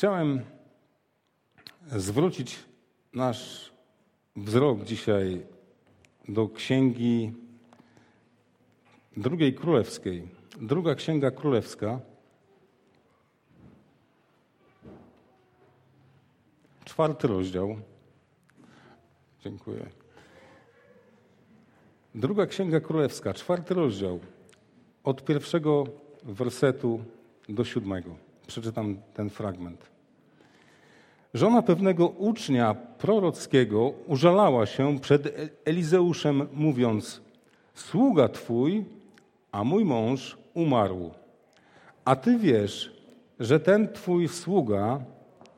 Chciałem zwrócić nasz wzrok dzisiaj do księgi drugiej królewskiej. Druga księga królewska, czwarty rozdział. Dziękuję. Druga księga królewska, czwarty rozdział, od pierwszego wersetu do siódmego. Przeczytam ten fragment. Żona pewnego ucznia prorockiego użalała się przed Elizeuszem, mówiąc: Sługa twój, a mój mąż umarł. A ty wiesz, że ten twój sługa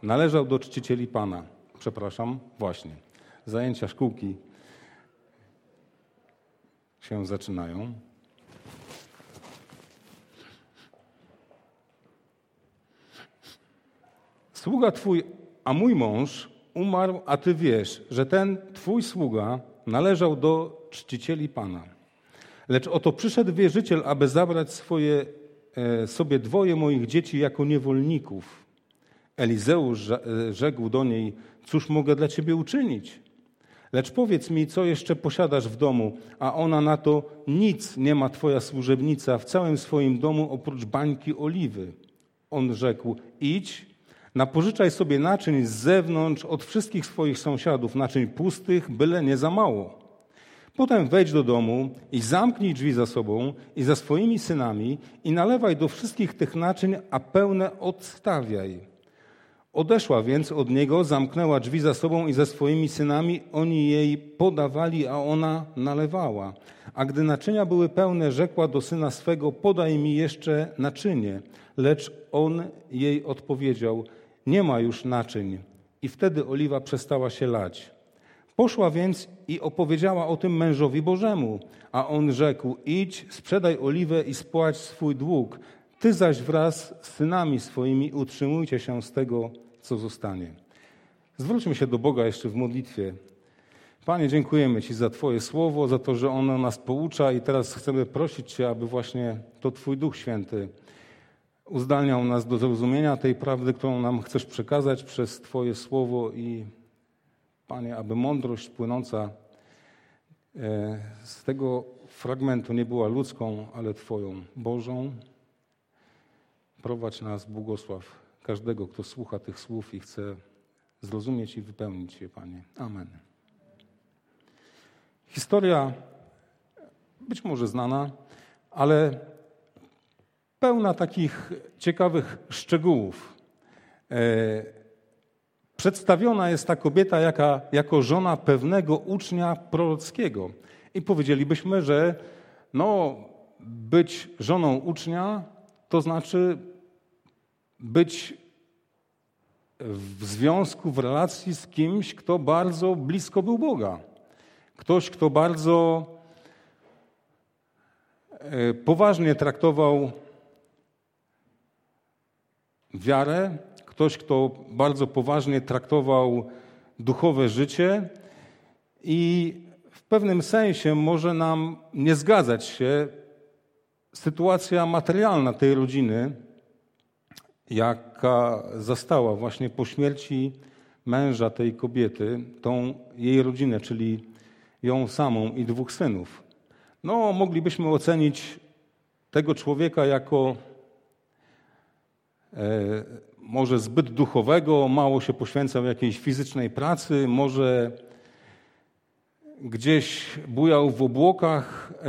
należał do czcicieli Pana. Przepraszam, właśnie. Zajęcia szkółki się zaczynają. Sługa twój, a mój mąż umarł, a ty wiesz, że ten twój sługa należał do czcicieli Pana. Lecz oto przyszedł wierzyciel, aby zabrać swoje, e, sobie dwoje moich dzieci jako niewolników. Elizeusz e, rzekł do niej, cóż mogę dla ciebie uczynić? Lecz powiedz mi, co jeszcze posiadasz w domu? A ona na to, nic nie ma twoja służebnica w całym swoim domu oprócz bańki oliwy. On rzekł, idź, napożyczaj sobie naczyń z zewnątrz od wszystkich swoich sąsiadów, naczyń pustych, byle nie za mało. Potem wejdź do domu i zamknij drzwi za sobą i za swoimi synami i nalewaj do wszystkich tych naczyń, a pełne odstawiaj. Odeszła więc od niego, zamknęła drzwi za sobą i ze swoimi synami. Oni jej podawali, a ona nalewała. A gdy naczynia były pełne, rzekła do syna swego: Podaj mi jeszcze naczynie. Lecz on jej odpowiedział: Nie ma już naczyń. I wtedy oliwa przestała się lać. Poszła więc i opowiedziała o tym mężowi Bożemu, a on rzekł: Idź, sprzedaj oliwę i spłać swój dług. Ty zaś wraz z synami swoimi utrzymujcie się z tego, co zostanie. Zwróćmy się do Boga jeszcze w modlitwie. Panie, dziękujemy Ci za Twoje słowo, za to, że ono nas poucza i teraz chcemy prosić Cię, aby właśnie to Twój Duch Święty uzdalniał nas do zrozumienia tej prawdy, którą nam chcesz przekazać przez Twoje słowo i Panie, aby mądrość płynąca e, z tego fragmentu nie była ludzką, ale Twoją, Bożą. Prowadź nas, błogosław każdego, kto słucha tych słów i chce zrozumieć i wypełnić je, Panie. Amen. Historia być może znana, ale pełna takich ciekawych szczegółów. E, Przedstawiona jest ta kobieta jaka, jako żona pewnego ucznia prorockiego. I powiedzielibyśmy, że no, być żoną ucznia to znaczy być w związku, w relacji z kimś, kto bardzo blisko był Boga. Ktoś, kto bardzo e, poważnie traktował wiarę, ktoś, kto bardzo poważnie traktował duchowe życie i w pewnym sensie może nam nie zgadzać się sytuacja materialna tej rodziny, jaka zastała właśnie po śmierci męża tej kobiety, tą jej rodzinę, czyli ją samą i dwóch synów. No, moglibyśmy ocenić tego człowieka jako może zbyt duchowego, mało się poświęcał jakiejś fizycznej pracy, może gdzieś bujał w obłokach. E,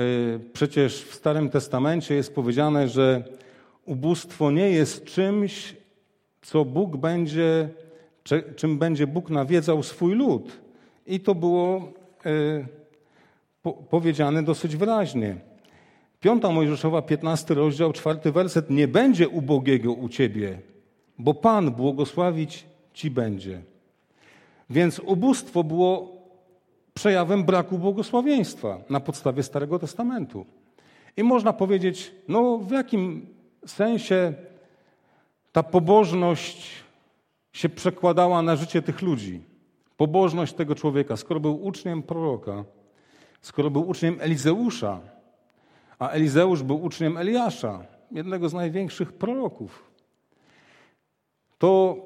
przecież w Starym Testamencie jest powiedziane, że ubóstwo nie jest czymś, co Bóg będzie, czym będzie Bóg nawiedzał swój lud. I to było e, powiedziane dosyć wyraźnie. Piąta Mojżeszowa, 15 rozdział, czwarty werset. Nie będzie ubogiego u ciebie, bo Pan błogosławić ci będzie. Więc ubóstwo było przejawem braku błogosławieństwa na podstawie Starego Testamentu. I można powiedzieć, no w jakim sensie ta pobożność się przekładała na życie tych ludzi. Pobożność tego człowieka, skoro był uczniem proroka, skoro był uczniem Elizeusza, a Elizeusz był uczniem Eliasza, jednego z największych proroków. To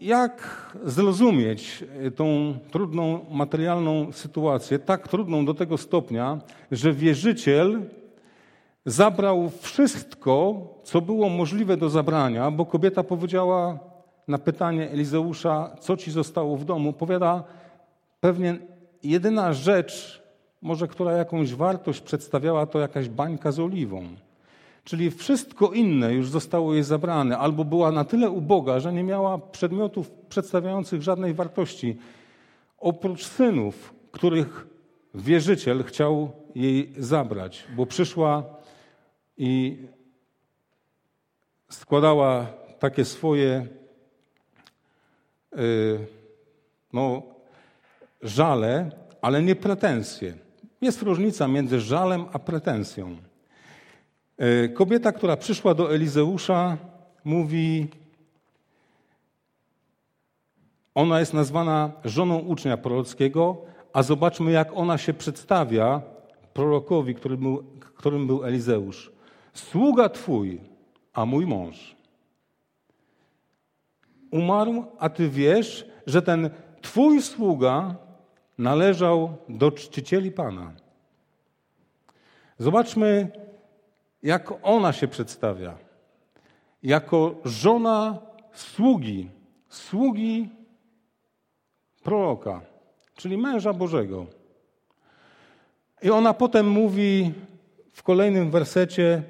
jak zrozumieć tą trudną materialną sytuację, tak trudną do tego stopnia, że wierzyciel zabrał wszystko, co było możliwe do zabrania, bo kobieta powiedziała na pytanie Elizeusza, co ci zostało w domu, powiada, pewnie jedyna rzecz, może która jakąś wartość przedstawiała, to jakaś bańka z oliwą. Czyli wszystko inne już zostało jej zabrane, albo była na tyle uboga, że nie miała przedmiotów przedstawiających żadnej wartości, oprócz synów, których wierzyciel chciał jej zabrać, bo przyszła i składała takie swoje y, no, żale, ale nie pretensje. Jest różnica między żalem a pretensją. E, kobieta, która przyszła do Elizeusza, mówi, ona jest nazwana żoną ucznia prorockiego, a zobaczmy, jak ona się przedstawia prorokowi, którym był, którym był Elizeusz. Sługa twój, a mój mąż. Umarł, a ty wiesz, że ten twój sługa należał do czcicieli Pana. Zobaczmy, jak ona się przedstawia. Jako żona sługi, sługi proroka, czyli męża Bożego. I ona potem mówi w kolejnym wersecie,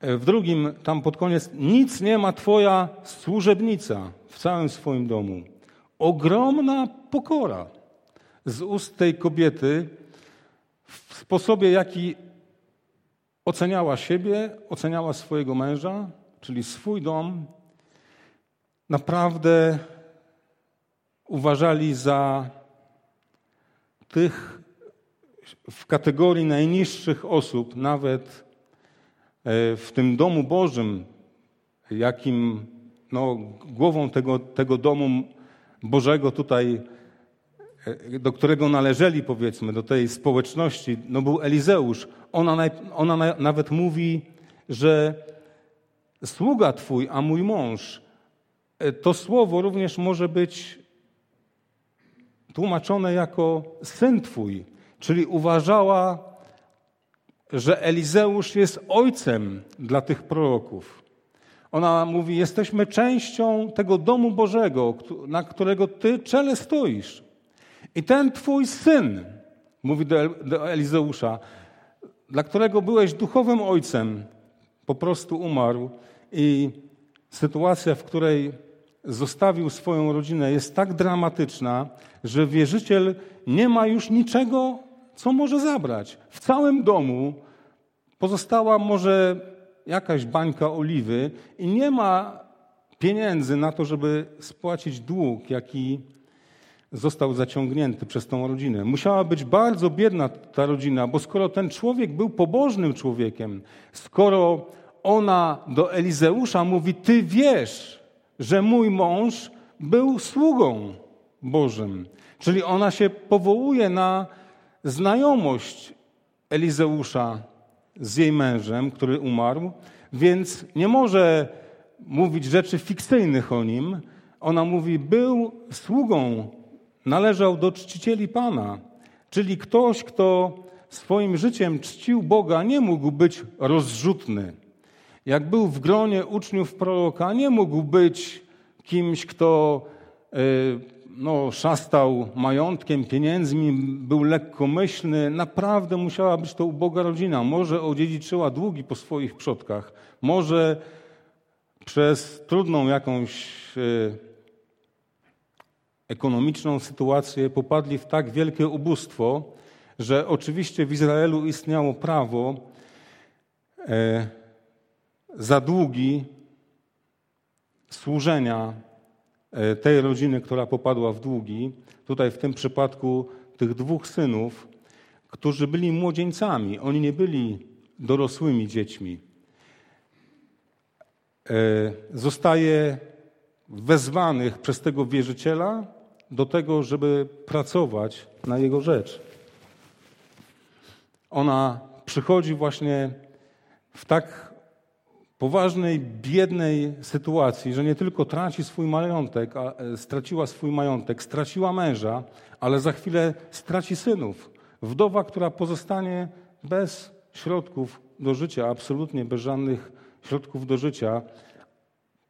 w drugim, tam pod koniec, nic nie ma Twoja służebnica w całym swoim domu. Ogromna pokora z ust tej kobiety w sposobie, jaki oceniała siebie, oceniała swojego męża, czyli swój dom, naprawdę uważali za tych w kategorii najniższych osób, nawet e, w tym domu Bożym, jakim no, głową tego, tego domu Bożego tutaj E, do którego należeli, powiedzmy, do tej społeczności, no był Elizeusz. Ona, ona nawet mówi, że sługa Twój, a mój mąż. E, to słowo również może być tłumaczone jako syn Twój, czyli uważała, że Elizeusz jest ojcem dla tych proroków. Ona mówi: Jesteśmy częścią tego domu Bożego, na którego Ty czele stoisz. I ten twój syn, mówi do, do Elizeusza, dla którego byłeś duchowym ojcem, po prostu umarł i sytuacja, w której zostawił swoją rodzinę, jest tak dramatyczna, że wierzyciel nie ma już niczego, co może zabrać. W całym domu pozostała może jakaś bańka oliwy i nie ma pieniędzy na to, żeby spłacić dług, jaki został zaciągnięty przez tą rodzinę. Musiała być bardzo biedna ta rodzina, bo skoro ten człowiek był pobożnym człowiekiem, skoro ona do Elizeusza mówi: Ty wiesz, że mój mąż był sługą Bożym. Czyli ona się powołuje na znajomość Elizeusza z jej mężem, który umarł, więc nie może mówić rzeczy fikcyjnych o nim. Ona mówi: Był sługą należał do czcicieli Pana, czyli ktoś, kto swoim życiem czcił Boga, nie mógł być rozrzutny. Jak był w gronie uczniów proroka, nie mógł być kimś, kto e, no, szastał majątkiem, pieniędzmi, był lekkomyślny. Naprawdę musiała być to uboga rodzina. Może odziedziczyła długi po swoich przodkach, może przez trudną jakąś e, ekonomiczną sytuację, popadli w tak wielkie ubóstwo, że oczywiście w Izraelu istniało prawo e, za długi służenia tej rodziny, która popadła w długi. Tutaj w tym przypadku tych dwóch synów, którzy byli młodzieńcami, oni nie byli dorosłymi dziećmi. E, zostaje wezwanych przez tego wierzyciela do tego, żeby pracować na jego rzecz. Ona przychodzi właśnie w tak poważnej, biednej sytuacji, że nie tylko traci swój majątek, a, e, straciła swój majątek, straciła męża, ale za chwilę straci synów. Wdowa, która pozostanie bez środków do życia, absolutnie bez żadnych środków do życia,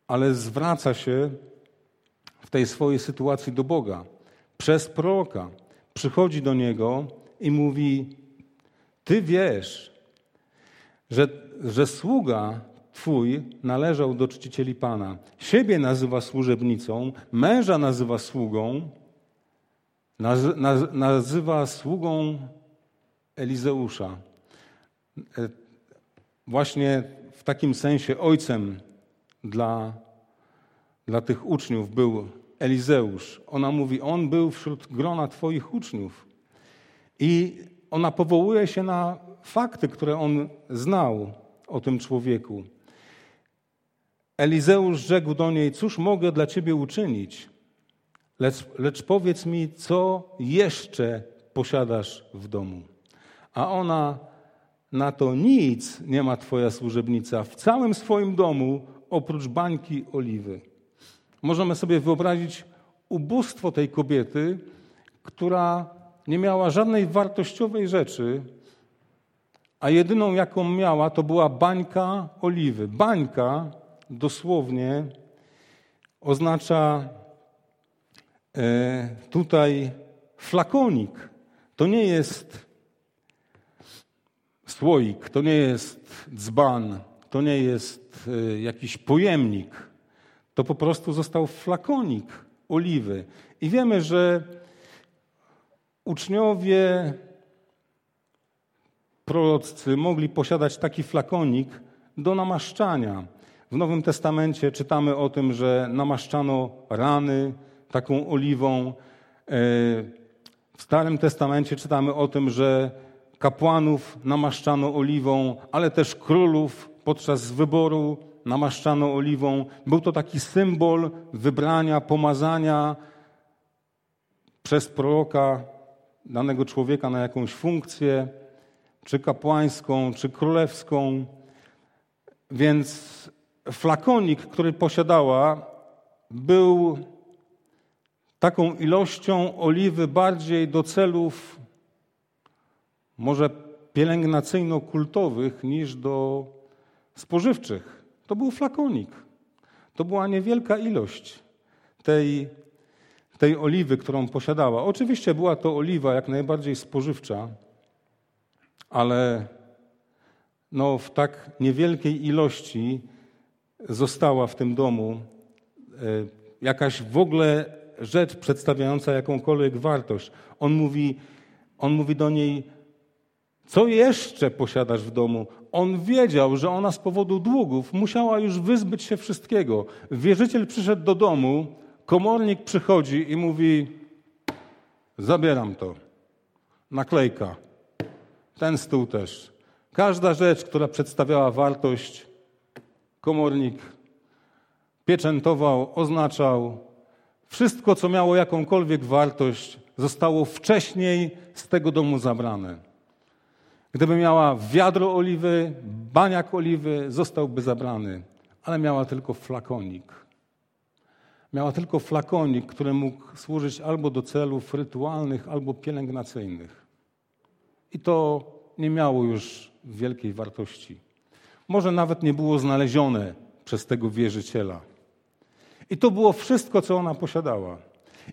ale zwraca się w tej swojej sytuacji do Boga. Przez proroka przychodzi do niego i mówi: Ty wiesz, że, że sługa Twój należał do czcicieli Pana. Siebie nazywa służebnicą, męża nazywa sługą, nazywa sługą Elizeusza. E, właśnie w takim sensie ojcem dla, dla tych uczniów był Elizeusz. Ona mówi, on był wśród grona Twoich uczniów. I ona powołuje się na fakty, które on znał o tym człowieku. Elizeusz rzekł do niej: Cóż mogę dla ciebie uczynić? Lecz, lecz powiedz mi, co jeszcze posiadasz w domu. A ona na to nic nie ma twoja służebnica w całym swoim domu oprócz bańki oliwy. Możemy sobie wyobrazić ubóstwo tej kobiety, która nie miała żadnej wartościowej rzeczy, a jedyną jaką miała to była bańka oliwy. Bańka dosłownie oznacza e, tutaj flakonik. To nie jest słoik, to nie jest dzban, to nie jest e, jakiś pojemnik. To po prostu został flakonik oliwy. I wiemy, że uczniowie proroccy mogli posiadać taki flakonik do namaszczania. W Nowym Testamencie czytamy o tym, że namaszczano rany taką oliwą. E, w Starym Testamencie czytamy o tym, że kapłanów namaszczano oliwą, ale też królów podczas wyboru namaszczano oliwą. Był to taki symbol wybrania, pomazania przez proroka danego człowieka na jakąś funkcję, czy kapłańską, czy królewską. Więc flakonik, który posiadała, był taką ilością oliwy bardziej do celów może pielęgnacyjno-kultowych niż do spożywczych. To był flakonik. To była niewielka ilość tej, tej oliwy, którą posiadała. Oczywiście była to oliwa jak najbardziej spożywcza, ale no, w tak niewielkiej ilości została w tym domu e, jakaś w ogóle rzecz przedstawiająca jakąkolwiek wartość. On mówi, on mówi do niej, co jeszcze posiadasz w domu? On wiedział, że ona z powodu długów musiała już wyzbyć się wszystkiego. Wierzyciel przyszedł do domu, komornik przychodzi i mówi: Zabieram to. Naklejka. Ten stół też. Każda rzecz, która przedstawiała wartość, komornik pieczętował, oznaczał. Wszystko, co miało jakąkolwiek wartość, zostało wcześniej z tego domu zabrane. Gdyby miała wiadro oliwy, baniak oliwy, zostałby zabrany, ale miała tylko flakonik. Miała tylko flakonik, który mógł służyć albo do celów rytualnych, albo pielęgnacyjnych. I to nie miało już wielkiej wartości. Może nawet nie było znalezione przez tego wierzyciela. I to było wszystko, co ona posiadała.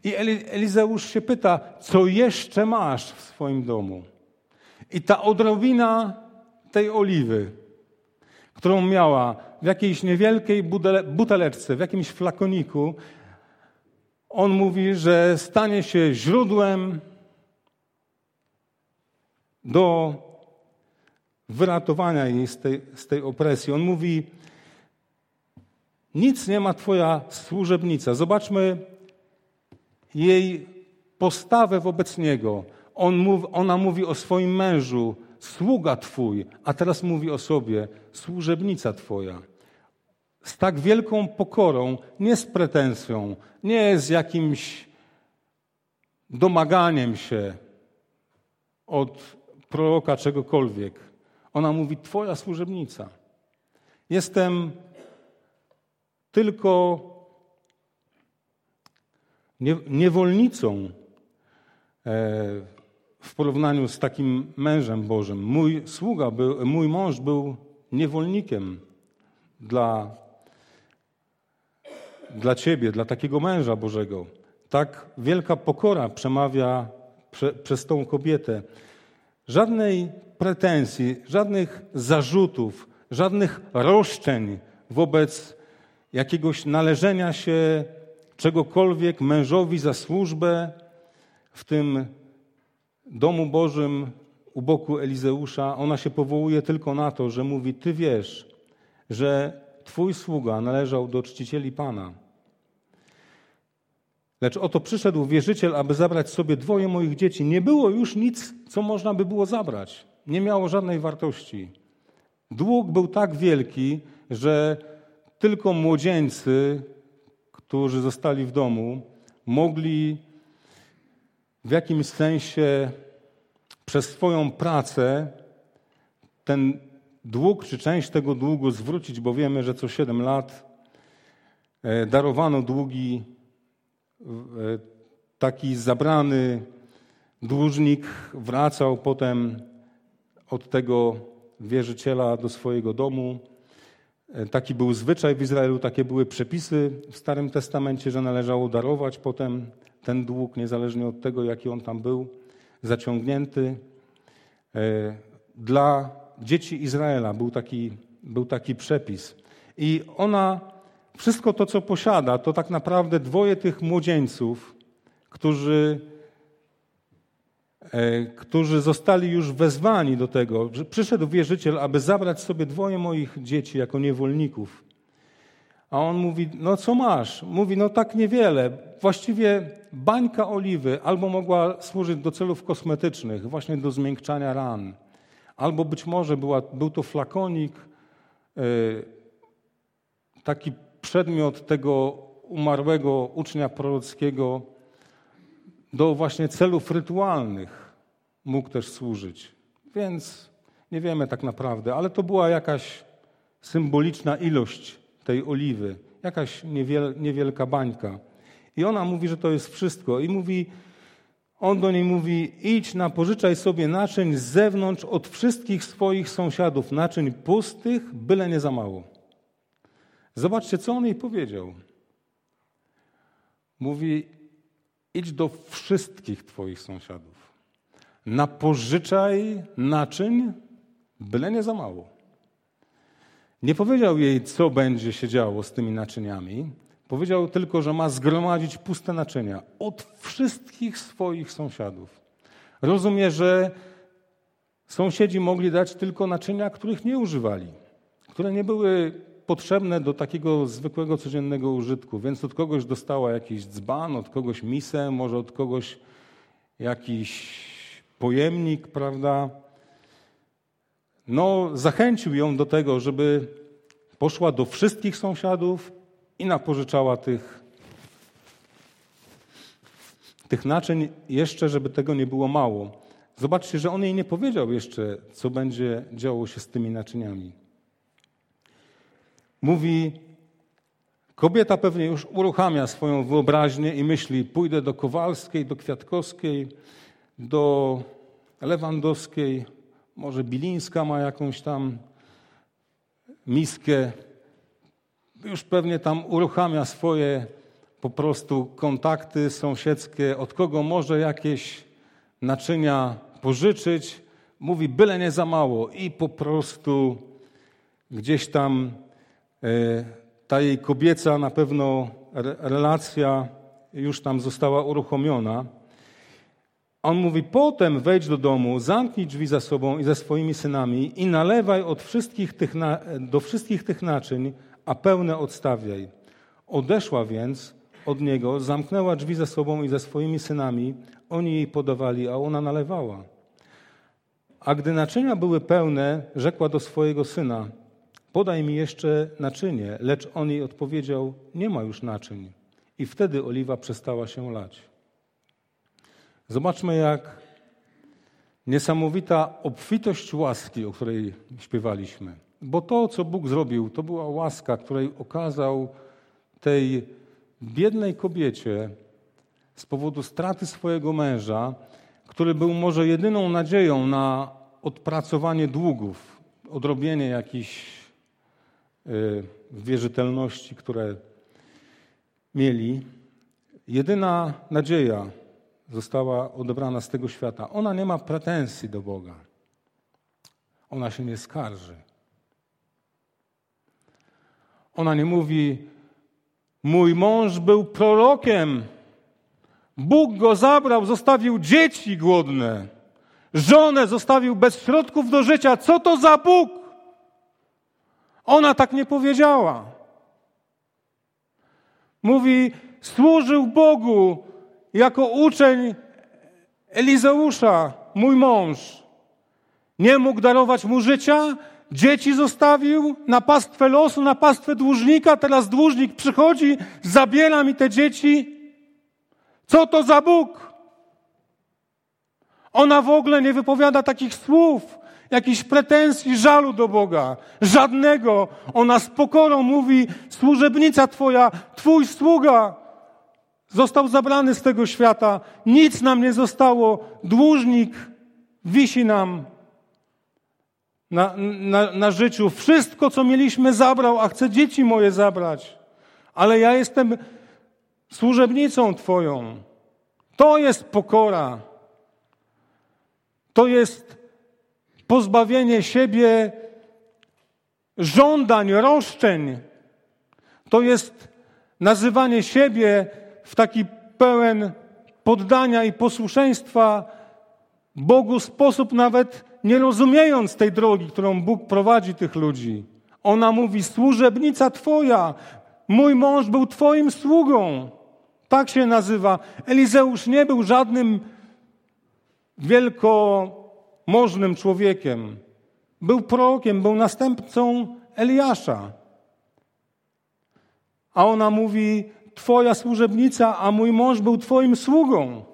I Elizeusz się pyta, co jeszcze masz w swoim domu? I ta odrobina tej oliwy, którą miała w jakiejś niewielkiej buteleczce, w jakimś flakoniku, on mówi, że stanie się źródłem do wyratowania jej z tej, z tej opresji. On mówi, nic nie ma Twoja służebnica. Zobaczmy jej postawę wobec Niego. On mów, ona mówi o swoim mężu, sługa Twój, a teraz mówi o sobie, służebnica Twoja. Z tak wielką pokorą, nie z pretensją, nie z jakimś domaganiem się od proroka czegokolwiek. Ona mówi, Twoja służebnica. jestem tylko niewolnicą e, w porównaniu z takim mężem Bożym. Mój sługa, był, mój mąż był niewolnikiem dla, dla ciebie, dla takiego męża Bożego. Tak wielka pokora przemawia prze, przez tą kobietę. Żadnej pretensji, żadnych zarzutów, żadnych roszczeń wobec jakiegoś należenia się czegokolwiek mężowi za służbę w tym domu Bożym u boku Elizeusza. Ona się powołuje tylko na to, że mówi: Ty wiesz, że Twój sługa należał do czcicieli Pana. Lecz oto przyszedł wierzyciel, aby zabrać sobie dwoje moich dzieci. Nie było już nic, co można by było zabrać. Nie miało żadnej wartości. Dług był tak wielki, że tylko młodzieńcy, którzy zostali w domu, mogli w jakimś sensie przez swoją pracę ten dług, czy część tego długu zwrócić, bo wiemy, że co 7 lat e, darowano długi e, taki zabrany dłużnik wracał potem od tego wierzyciela do swojego domu. E, taki był zwyczaj w Izraelu, takie były przepisy w Starym Testamencie, że należało darować potem ten dług, niezależnie od tego, jaki on tam był zaciągnięty. Dla dzieci Izraela był taki, był taki przepis. I ona, wszystko to, co posiada, to tak naprawdę dwoje tych młodzieńców, którzy, e, którzy zostali już wezwani do tego, że przyszedł wierzyciel, aby zabrać sobie dwoje moich dzieci jako niewolników. A on mówi, no co masz? Mówi, no tak niewiele. Właściwie bańka oliwy albo mogła służyć do celów kosmetycznych, właśnie do zmiękczania ran Albo być może była, był to flakonik, e, taki przedmiot tego umarłego ucznia prorockiego do właśnie celów rytualnych mógł też służyć. Więc nie wiemy tak naprawdę, ale to była jakaś symboliczna ilość tej oliwy, jakaś niewiel, niewielka bańka. I ona mówi, że to jest wszystko. I mówi, on do niej mówi: idź, napożyczaj sobie naczyń z zewnątrz od wszystkich swoich sąsiadów, naczyń pustych, byle nie za mało. Zobaczcie, co on jej powiedział. Mówi: idź do wszystkich twoich sąsiadów. Napożyczaj naczyń, byle nie za mało. Nie powiedział jej, co będzie się działo z tymi naczyniami, Powiedział tylko, że ma zgromadzić puste naczynia od wszystkich swoich sąsiadów. Rozumie, że sąsiedzi mogli dać tylko naczynia, których nie używali, które nie były potrzebne do takiego zwykłego, codziennego użytku. Więc od kogoś dostała jakiś dzban, od kogoś misę, może od kogoś jakiś pojemnik, prawda? No, zachęcił ją do tego, żeby poszła do wszystkich sąsiadów, i napożyczała tych, tych naczyń jeszcze, żeby tego nie było mało. Zobaczcie, że on jej nie powiedział jeszcze, co będzie działo się z tymi naczyniami. Mówi, kobieta pewnie już uruchamia swoją wyobraźnię i myśli, pójdę do Kowalskiej, do Kwiatkowskiej, do Lewandowskiej, może Bilińska ma jakąś tam miskę, już pewnie tam uruchamia swoje po prostu kontakty sąsiedzkie, od kogo może jakieś naczynia pożyczyć. Mówi, byle nie za mało. I po prostu gdzieś tam ta jej kobieca na pewno relacja już tam została uruchomiona. On mówi, potem wejdź do domu, zamknij drzwi za sobą i ze swoimi synami i nalewaj od wszystkich tych na, do wszystkich tych naczyń, a pełne odstawiaj. Odeszła więc od niego, zamknęła drzwi za sobą i ze swoimi synami. Oni jej podawali, a ona nalewała. A gdy naczynia były pełne, rzekła do swojego syna: Podaj mi jeszcze naczynie. Lecz on jej odpowiedział: Nie ma już naczyń. I wtedy oliwa przestała się lać. Zobaczmy, jak niesamowita obfitość łaski, o której śpiewaliśmy. Bo to, co Bóg zrobił, to była łaska, której okazał tej biednej kobiecie z powodu straty swojego męża, który był może jedyną nadzieją na odpracowanie długów, odrobienie jakichś wierzytelności, które mieli. Jedyna nadzieja została odebrana z tego świata. Ona nie ma pretensji do Boga. Ona się nie skarży. Ona nie mówi: Mój mąż był prorokiem. Bóg go zabrał, zostawił dzieci głodne. Żonę zostawił bez środków do życia. Co to za Bóg? Ona tak nie powiedziała. Mówi: Służył Bogu jako uczeń Elizeusza, mój mąż. Nie mógł darować mu życia, dzieci zostawił na pastwę losu, na pastwę dłużnika. Teraz dłużnik przychodzi, zabiera mi te dzieci. Co to za Bóg? Ona w ogóle nie wypowiada takich słów, jakichś pretensji, żalu do Boga. Żadnego. Ona z pokorą mówi: Służebnica Twoja, Twój sługa został zabrany z tego świata. Nic nam nie zostało. Dłużnik wisi nam na, na, na życiu. Wszystko, co mieliśmy, zabrał, a chce dzieci moje zabrać. Ale ja jestem służebnicą Twoją. To jest pokora. To jest pozbawienie siebie żądań, roszczeń. To jest nazywanie siebie w taki pełen poddania i posłuszeństwa Bogu sposób nawet nie rozumiejąc tej drogi, którą Bóg prowadzi tych ludzi. Ona mówi: Służebnica Twoja, mój mąż był Twoim sługą. Tak się nazywa. Elizeusz nie był żadnym wielkomożnym człowiekiem. Był prorokiem, był następcą Eliasza. A ona mówi: Twoja służebnica, a mój mąż był Twoim sługą.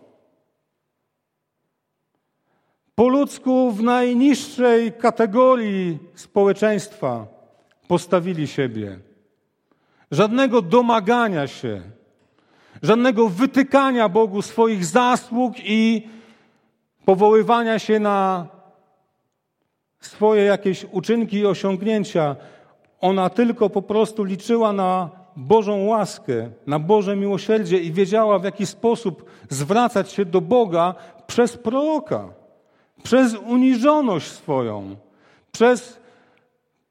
Po ludzku w najniższej kategorii społeczeństwa postawili siebie. Żadnego domagania się, żadnego wytykania Bogu swoich zasług i powoływania się na swoje jakieś uczynki i osiągnięcia. Ona tylko po prostu liczyła na Bożą łaskę, na Boże miłosierdzie i wiedziała, w jaki sposób zwracać się do Boga przez proroka, przez uniżoność swoją, przez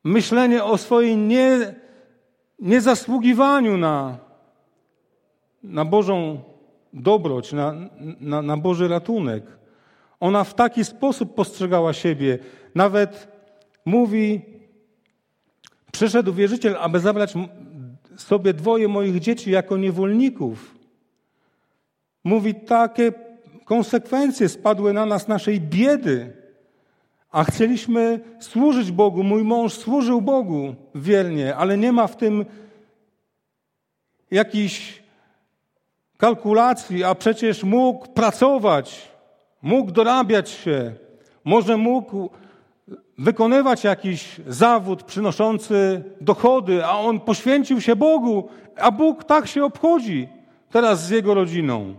myślenie o swojej nie, niezasługiwaniu na, na Bożą dobroć, na, na, na Boży ratunek. Ona w taki sposób postrzegała siebie. Nawet mówi, przyszedł wierzyciel, aby zabrać sobie dwoje moich dzieci jako niewolników. Mówi, takie konsekwencje spadły na nas naszej biedy, a chcieliśmy służyć Bogu. Mój mąż służył Bogu wiernie, ale nie ma w tym jakichś kalkulacji, a przecież mógł pracować, mógł dorabiać się, może mógł wykonywać jakiś zawód przynoszący dochody, a on poświęcił się Bogu, a Bóg tak się obchodzi teraz z jego rodziną.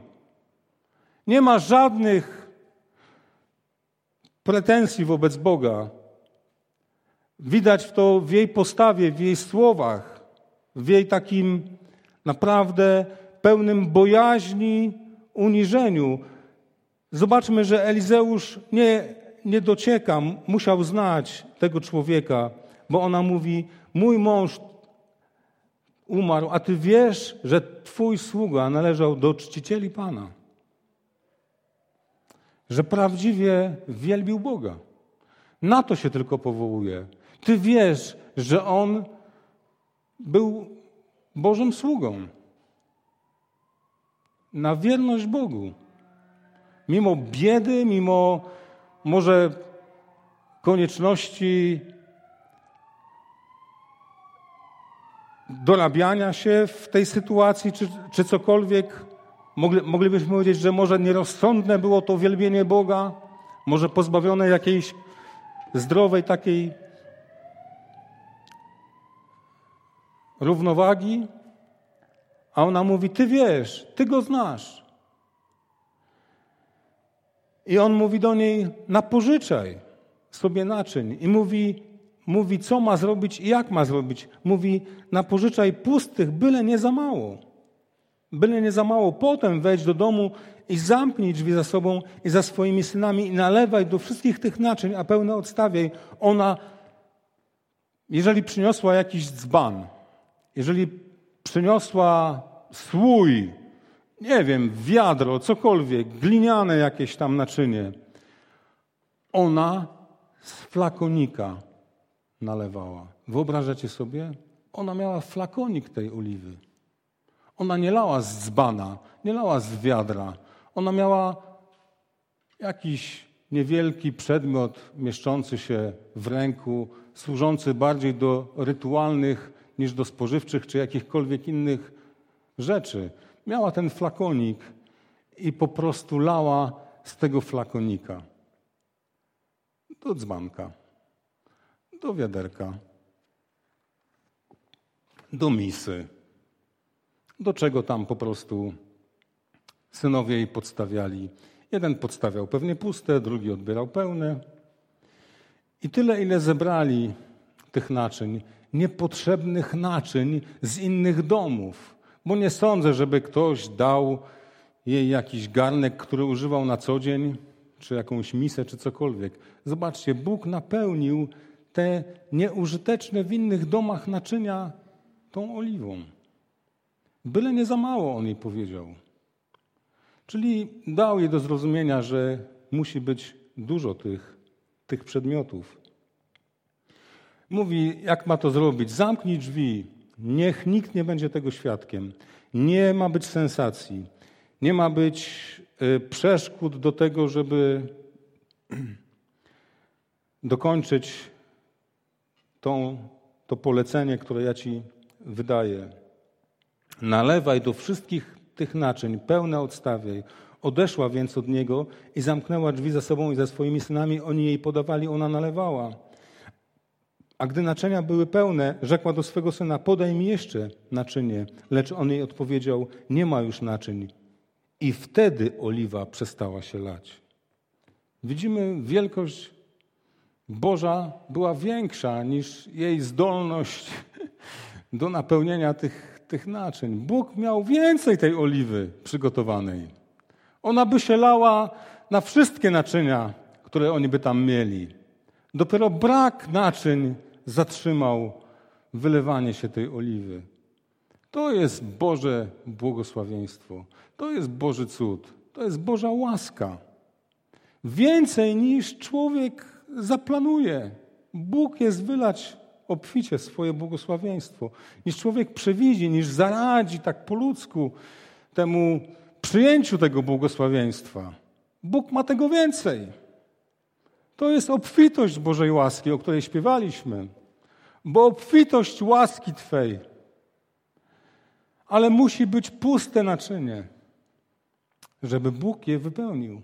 Nie ma żadnych pretensji wobec Boga. Widać to w jej postawie, w jej słowach, w jej takim naprawdę pełnym bojaźni, uniżeniu. Zobaczmy, że Elizeusz nie nie docieka, musiał znać tego człowieka, bo ona mówi: Mój mąż umarł, a ty wiesz, że twój sługa należał do czcicieli Pana. Że prawdziwie wielbił Boga. Na to się tylko powołuje. Ty wiesz, że on był Bożym sługą. Na wierność Bogu. Mimo biedy, mimo może konieczności dorabiania się w tej sytuacji, czy, czy cokolwiek. Mogli, moglibyśmy powiedzieć, że może nierozsądne było to wielbienie Boga, może pozbawione jakiejś zdrowej takiej równowagi, a ona mówi: Ty wiesz, ty go znasz. I on mówi do niej: Napożyczaj sobie naczyń. I mówi: mówi, co ma zrobić i jak ma zrobić. Mówi, na pożyczaj pustych, byle nie za mało. Byle nie za mało. Potem wejdź do domu i zamknij drzwi za sobą i za swoimi synami i nalewaj do wszystkich tych naczyń, a pełne odstawiaj. Ona, jeżeli przyniosła jakiś dzban, jeżeli przyniosła słój, nie wiem, wiadro, cokolwiek, gliniane jakieś tam naczynie, ona z flakonika nalewała. Wyobrażacie sobie? Ona miała flakonik tej oliwy. Ona nie lała z dzbana, nie lała z wiadra. Ona miała jakiś niewielki przedmiot mieszczący się w ręku, służący bardziej do rytualnych niż do spożywczych czy jakichkolwiek innych rzeczy. Miała ten flakonik i po prostu lała z tego flakonika do dzbanka do wiaderka, do misy, do czego tam po prostu synowie jej podstawiali. Jeden podstawiał pewnie puste, drugi odbierał pełne. I tyle, ile zebrali tych naczyń, niepotrzebnych naczyń z innych domów. Bo nie sądzę, żeby ktoś dał jej jakiś garnek, który używał na co dzień, czy jakąś misę, czy cokolwiek. Zobaczcie, Bóg napełnił te nieużyteczne w innych domach naczynia tą oliwą. Byle nie za mało, on jej powiedział. Czyli dał jej do zrozumienia, że musi być dużo tych, tych przedmiotów. Mówi, jak ma to zrobić? Zamknij drzwi, niech nikt nie będzie tego świadkiem. Nie ma być sensacji, nie ma być y, przeszkód do tego, żeby dokończyć tą, to polecenie, które ja Ci wydaję. Nalewaj do wszystkich tych naczyń, pełne odstawiaj. Odeszła więc od niego i zamknęła drzwi za sobą i za swoimi synami. Oni jej podawali, ona nalewała. A gdy naczynia były pełne, rzekła do swego syna: Podaj mi jeszcze naczynie. Lecz on jej odpowiedział: Nie ma już naczyń. I wtedy oliwa przestała się lać. Widzimy wielkość Boża była większa niż jej zdolność do napełnienia tych, tych naczyń. Bóg miał więcej tej oliwy przygotowanej. Ona by się lała na wszystkie naczynia, które oni by tam mieli. Dopiero brak naczyń zatrzymał wylewanie się tej oliwy. To jest Boże błogosławieństwo. To jest Boży cud. To jest Boża łaska. Więcej niż człowiek zaplanuje. Bóg jest wylać obficie swoje błogosławieństwo, niż człowiek przewidzi, niż zaradzi tak po ludzku temu przyjęciu tego błogosławieństwa. Bóg ma tego więcej. To jest obfitość Bożej łaski, o której śpiewaliśmy. Bo obfitość łaski Twej. Ale musi być puste naczynie, żeby Bóg je wypełnił.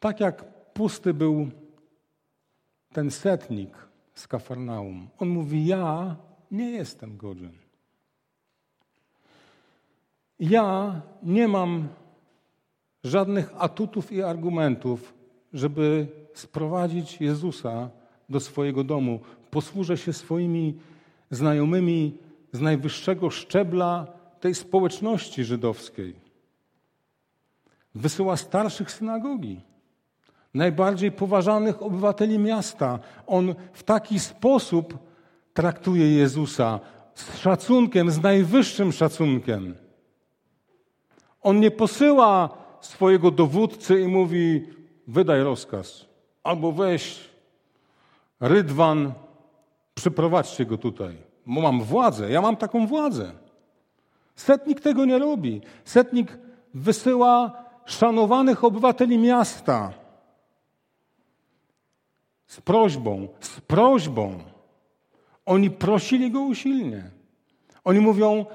Tak jak pusty był ten setnik z Kafarnaum. On mówi: Ja nie jestem godzien. Ja nie mam żadnych atutów i argumentów, żeby sprowadzić Jezusa do swojego domu. Posłużę się swoimi znajomymi z najwyższego szczebla tej społeczności żydowskiej. Wysyła starszych synagogi najbardziej poważanych obywateli miasta. On w taki sposób traktuje Jezusa z szacunkiem, z najwyższym szacunkiem. On nie posyła swojego dowódcy i mówi: wydaj rozkaz, albo weź rydwan, przyprowadźcie go tutaj, bo mam władzę, ja mam taką władzę. Setnik tego nie robi. Setnik wysyła szanowanych obywateli miasta z prośbą, z prośbą. Oni prosili go usilnie. Oni mówią,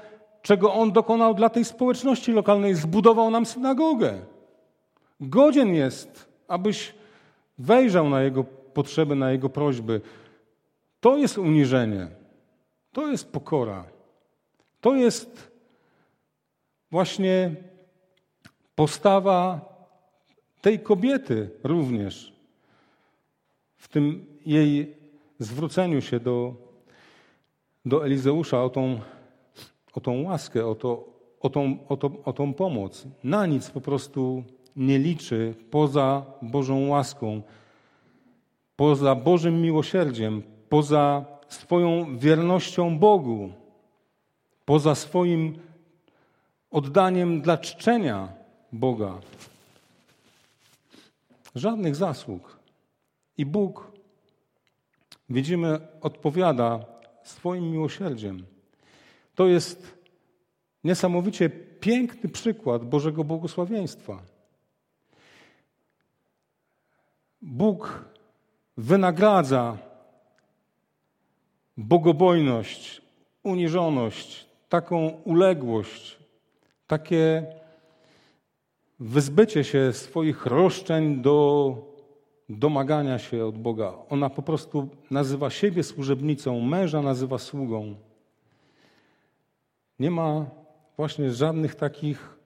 czego on dokonał dla tej społeczności lokalnej. Zbudował nam synagogę. Godzien jest, abyś wejrzał na jego potrzeby, na jego prośby. To jest uniżenie. To jest pokora. To jest właśnie postawa tej kobiety również w tym jej zwróceniu się do, do Elizeusza o tą, o tą łaskę, o, to, o, tą, o, to, o tą pomoc. Na nic po prostu nie liczy poza Bożą łaską, poza Bożym miłosierdziem, poza swoją wiernością Bogu, poza swoim oddaniem dla czczenia Boga. Żadnych zasług. I Bóg, widzimy, odpowiada swoim miłosierdziem. To jest niesamowicie piękny przykład Bożego błogosławieństwa. Bóg wynagradza bogobojność, uniżoność, taką uległość, takie wyzbycie się swoich roszczeń do domagania się od Boga. Ona po prostu nazywa siebie służebnicą, męża nazywa sługą. Nie ma właśnie żadnych takich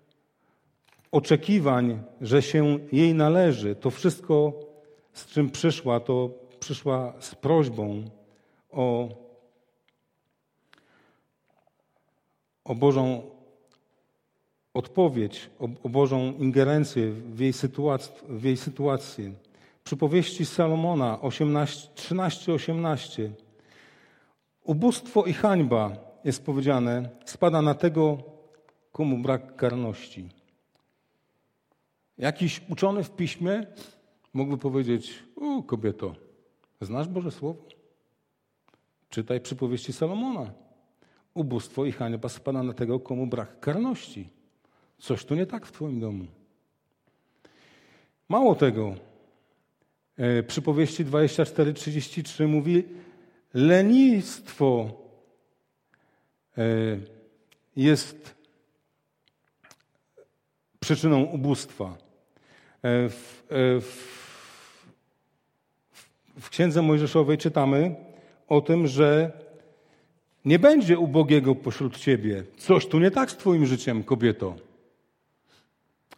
oczekiwań, że się jej należy. To wszystko, z czym przyszła, to przyszła z prośbą o, o Bożą odpowiedź, o, o Bożą ingerencję w jej, sytuac w jej sytuację. Przypowieści Salomona 13-18. Ubóstwo i hańba, jest powiedziane, spada na tego, komu brak karności. Jakiś uczony w piśmie mógłby powiedzieć: U, kobieto, znasz Boże Słowo? Czytaj przypowieści Salomona. Ubóstwo i hańba spada na tego, komu brak karności. Coś tu nie tak w Twoim domu. Mało tego, e, przypowieści 24-33 mówi, lenistwo e, jest przyczyną ubóstwa. E, w, w, w Księdze Mojżeszowej czytamy, o tym, że nie będzie ubogiego pośród ciebie. Coś tu nie tak z twoim życiem, kobieto.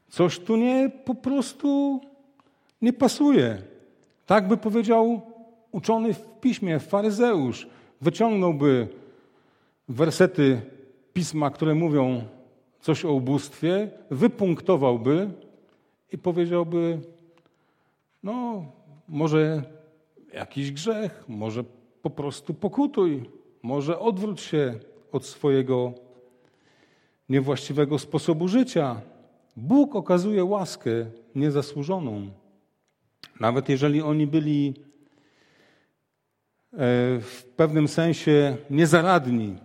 Coś tu nie po prostu nie pasuje. Tak by powiedział uczony w piśmie, faryzeusz. Wyciągnąłby wersety pisma, które mówią coś o ubóstwie, wypunktowałby i powiedziałby: No, może jakiś grzech, może po prostu pokutuj, może odwróć się od swojego niewłaściwego sposobu życia. Bóg okazuje łaskę niezasłużoną. Nawet jeżeli oni byli e, w pewnym sensie niezaradni,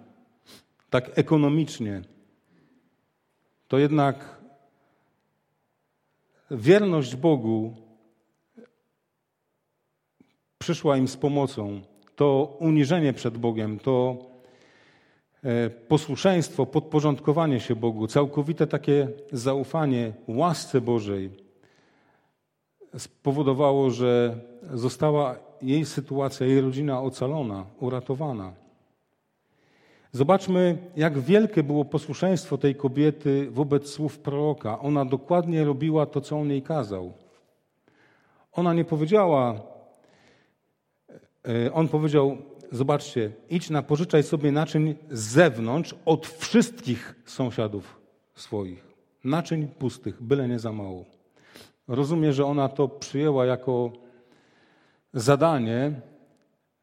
tak ekonomicznie, to jednak wierność Bogu przyszła im z pomocą to uniżenie przed Bogiem, to e, posłuszeństwo, podporządkowanie się Bogu, całkowite takie zaufanie łasce Bożej spowodowało, że została jej sytuacja, jej rodzina ocalona, uratowana. Zobaczmy, jak wielkie było posłuszeństwo tej kobiety wobec słów proroka. Ona dokładnie robiła to, co on jej kazał. Ona nie powiedziała, on powiedział: Zobaczcie, idź na pożyczaj sobie naczyń z zewnątrz od wszystkich sąsiadów swoich. Naczyń pustych, byle nie za mało. Rozumie, że ona to przyjęła jako zadanie,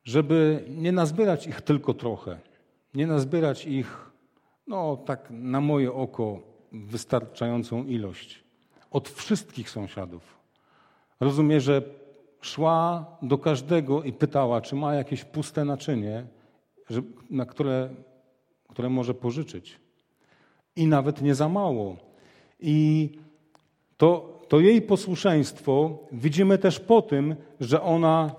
żeby nie nazbierać ich tylko trochę. Nie nazbierać ich, no tak na moje oko, wystarczającą ilość. Od wszystkich sąsiadów. Rozumie, że szła do każdego i pytała, czy ma jakieś puste naczynie, na które, które może pożyczyć. I nawet nie za mało. I to, to jej posłuszeństwo widzimy też po tym, że ona,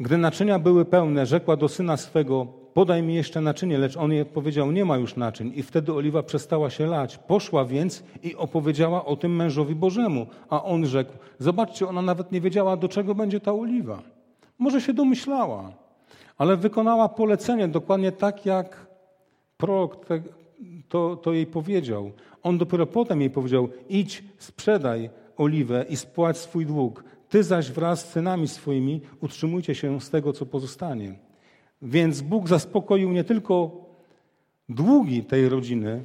gdy naczynia były pełne, rzekła do syna swego: podaj mi jeszcze naczynie, lecz on jej powiedział, nie ma już naczyń. I wtedy oliwa przestała się lać. Poszła więc i opowiedziała o tym mężowi Bożemu. A on rzekł, zobaczcie, ona nawet nie wiedziała, do czego będzie ta oliwa. Może się domyślała, ale wykonała polecenie dokładnie tak, jak prorok to, to jej powiedział. On dopiero potem jej powiedział, idź, sprzedaj oliwę i spłać swój dług. Ty zaś wraz z synami swoimi utrzymujcie się z tego, co pozostanie. Więc Bóg zaspokoił nie tylko długi tej rodziny,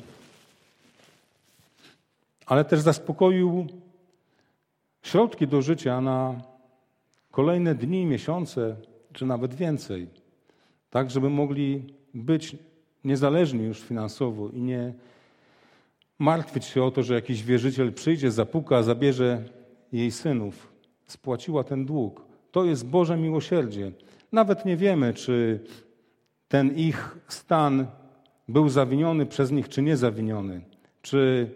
ale też zaspokoił środki do życia na kolejne dni, miesiące, czy nawet więcej, tak żeby mogli być niezależni już finansowo i nie martwić się o to, że jakiś wierzyciel przyjdzie, zapuka, zabierze jej synów. Spłaciła ten dług. To jest Boże miłosierdzie. Nawet nie wiemy, czy ten ich stan był zawiniony przez nich, czy nie zawiniony. Czy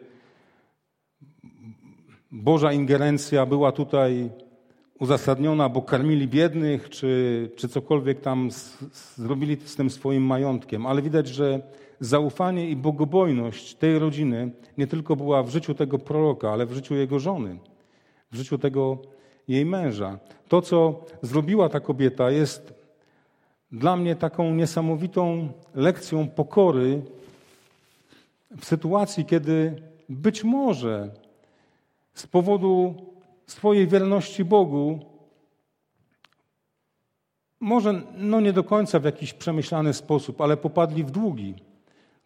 Boża ingerencja była tutaj uzasadniona, bo karmili biednych, czy, czy cokolwiek tam z, zrobili z tym swoim majątkiem. Ale widać, że zaufanie i bogobojność tej rodziny nie tylko była w życiu tego proroka, ale w życiu jego żony, w życiu tego jej męża. To, co zrobiła ta kobieta, jest dla mnie taką niesamowitą lekcją pokory w sytuacji, kiedy być może z powodu swojej wierności Bogu, może no nie do końca w jakiś przemyślany sposób, ale popadli w długi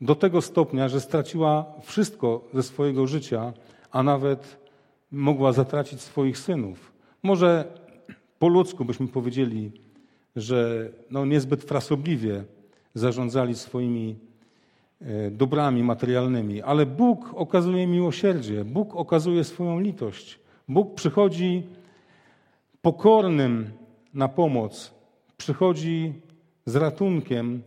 do tego stopnia, że straciła wszystko ze swojego życia, a nawet mogła zatracić swoich synów. Może po ludzku byśmy powiedzieli, że no niezbyt frasobliwie zarządzali swoimi e, dobrami materialnymi, ale Bóg okazuje miłosierdzie, Bóg okazuje swoją litość. Bóg przychodzi pokornym na pomoc, przychodzi z ratunkiem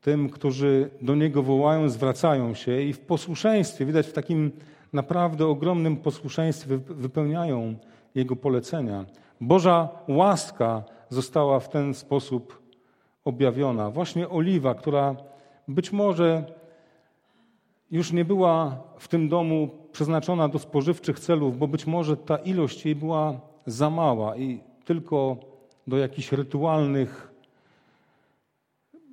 tym, którzy do Niego wołają, zwracają się i w posłuszeństwie, widać w takim naprawdę ogromnym posłuszeństwie wypełniają Jego polecenia. Boża łaska została w ten sposób objawiona. Właśnie oliwa, która być może już nie była w tym domu przeznaczona do spożywczych celów, bo być może ta ilość jej była za mała i tylko do jakichś rytualnych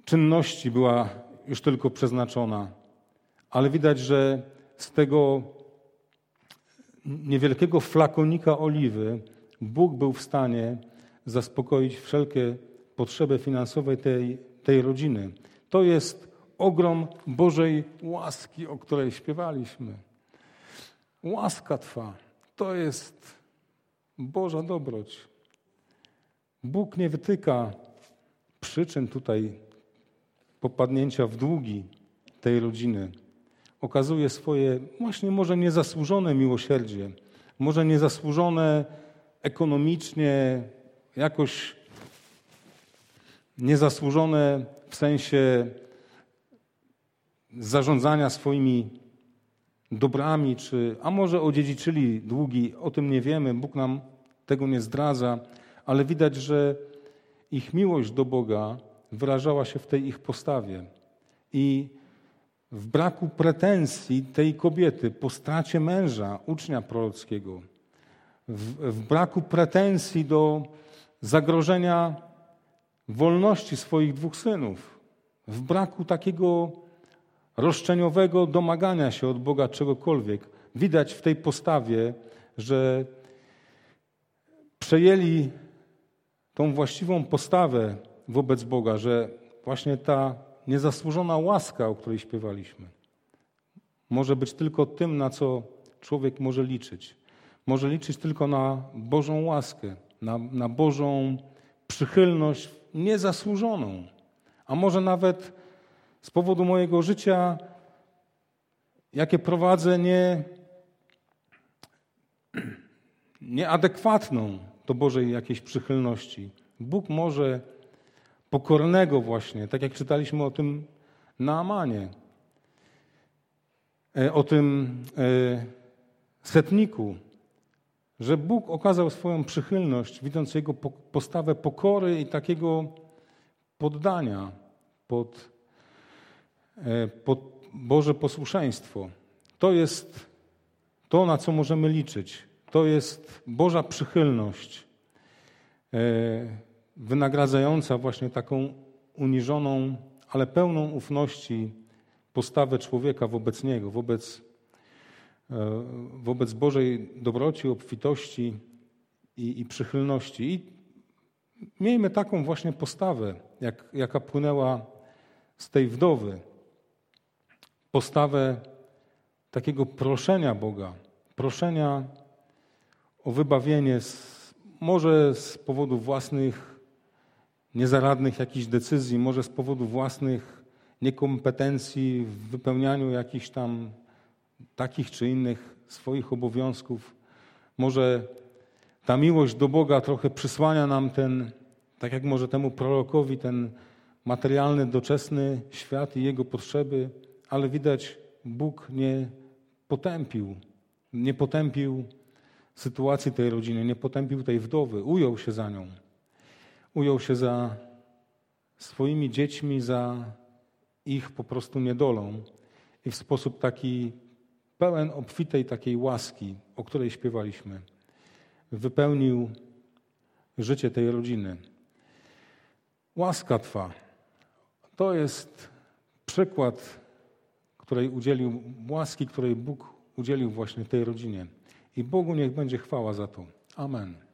czynności była już tylko przeznaczona. Ale widać, że z tego niewielkiego flakonika oliwy Bóg był w stanie zaspokoić wszelkie potrzeby finansowe tej, tej rodziny. To jest ogrom Bożej łaski, o której śpiewaliśmy. Łaska Twa to jest Boża dobroć. Bóg nie wytyka przyczyn tutaj popadnięcia w długi tej rodziny. Okazuje swoje właśnie może niezasłużone miłosierdzie, może niezasłużone ekonomicznie, jakoś niezasłużone w sensie zarządzania swoimi dobrami, czy, a może odziedziczyli długi, o tym nie wiemy, Bóg nam tego nie zdradza, ale widać, że ich miłość do Boga wyrażała się w tej ich postawie. I w braku pretensji tej kobiety po stracie męża, ucznia prorockiego, w, w braku pretensji do zagrożenia wolności swoich dwóch synów, w braku takiego roszczeniowego domagania się od Boga czegokolwiek. Widać w tej postawie, że przejęli tą właściwą postawę wobec Boga, że właśnie ta niezasłużona łaska, o której śpiewaliśmy, może być tylko tym, na co człowiek może liczyć. Może liczyć tylko na Bożą łaskę, na, na Bożą przychylność niezasłużoną. A może nawet z powodu mojego życia, jakie prowadzę, nie, nieadekwatną do Bożej jakiejś przychylności. Bóg może pokornego właśnie, tak jak czytaliśmy o tym Naamanie, e, o tym e, setniku, że Bóg okazał swoją przychylność, widząc jego postawę pokory i takiego poddania pod e, Boże posłuszeństwo. To jest to, na co możemy liczyć. To jest Boża przychylność, wynagradzająca właśnie taką uniżoną, ale pełną ufności postawę człowieka wobec Niego, wobec, e, wobec Bożej dobroci, obfitości i, i przychylności. I miejmy taką właśnie postawę, jak, jaka płynęła z tej wdowy. Postawę takiego proszenia Boga, proszenia o wybawienie, z, może z powodu własnych niezaradnych jakichś decyzji, może z powodu własnych niekompetencji w wypełnianiu jakichś tam takich czy innych swoich obowiązków. Może ta miłość do Boga trochę przysłania nam ten, tak jak może temu prorokowi, ten materialny, doczesny świat i jego potrzeby, ale widać, Bóg nie potępił, nie potępił sytuacji tej rodziny, nie potępił tej wdowy, ujął się za nią. Ujął się za swoimi dziećmi, za ich po prostu niedolą i w sposób taki pełen obfitej takiej łaski, o której śpiewaliśmy, wypełnił życie tej rodziny. Łaska Twa to jest przykład, której udzielił, łaski, której Bóg udzielił właśnie tej rodzinie. I Bogu niech będzie chwała za to. Amen.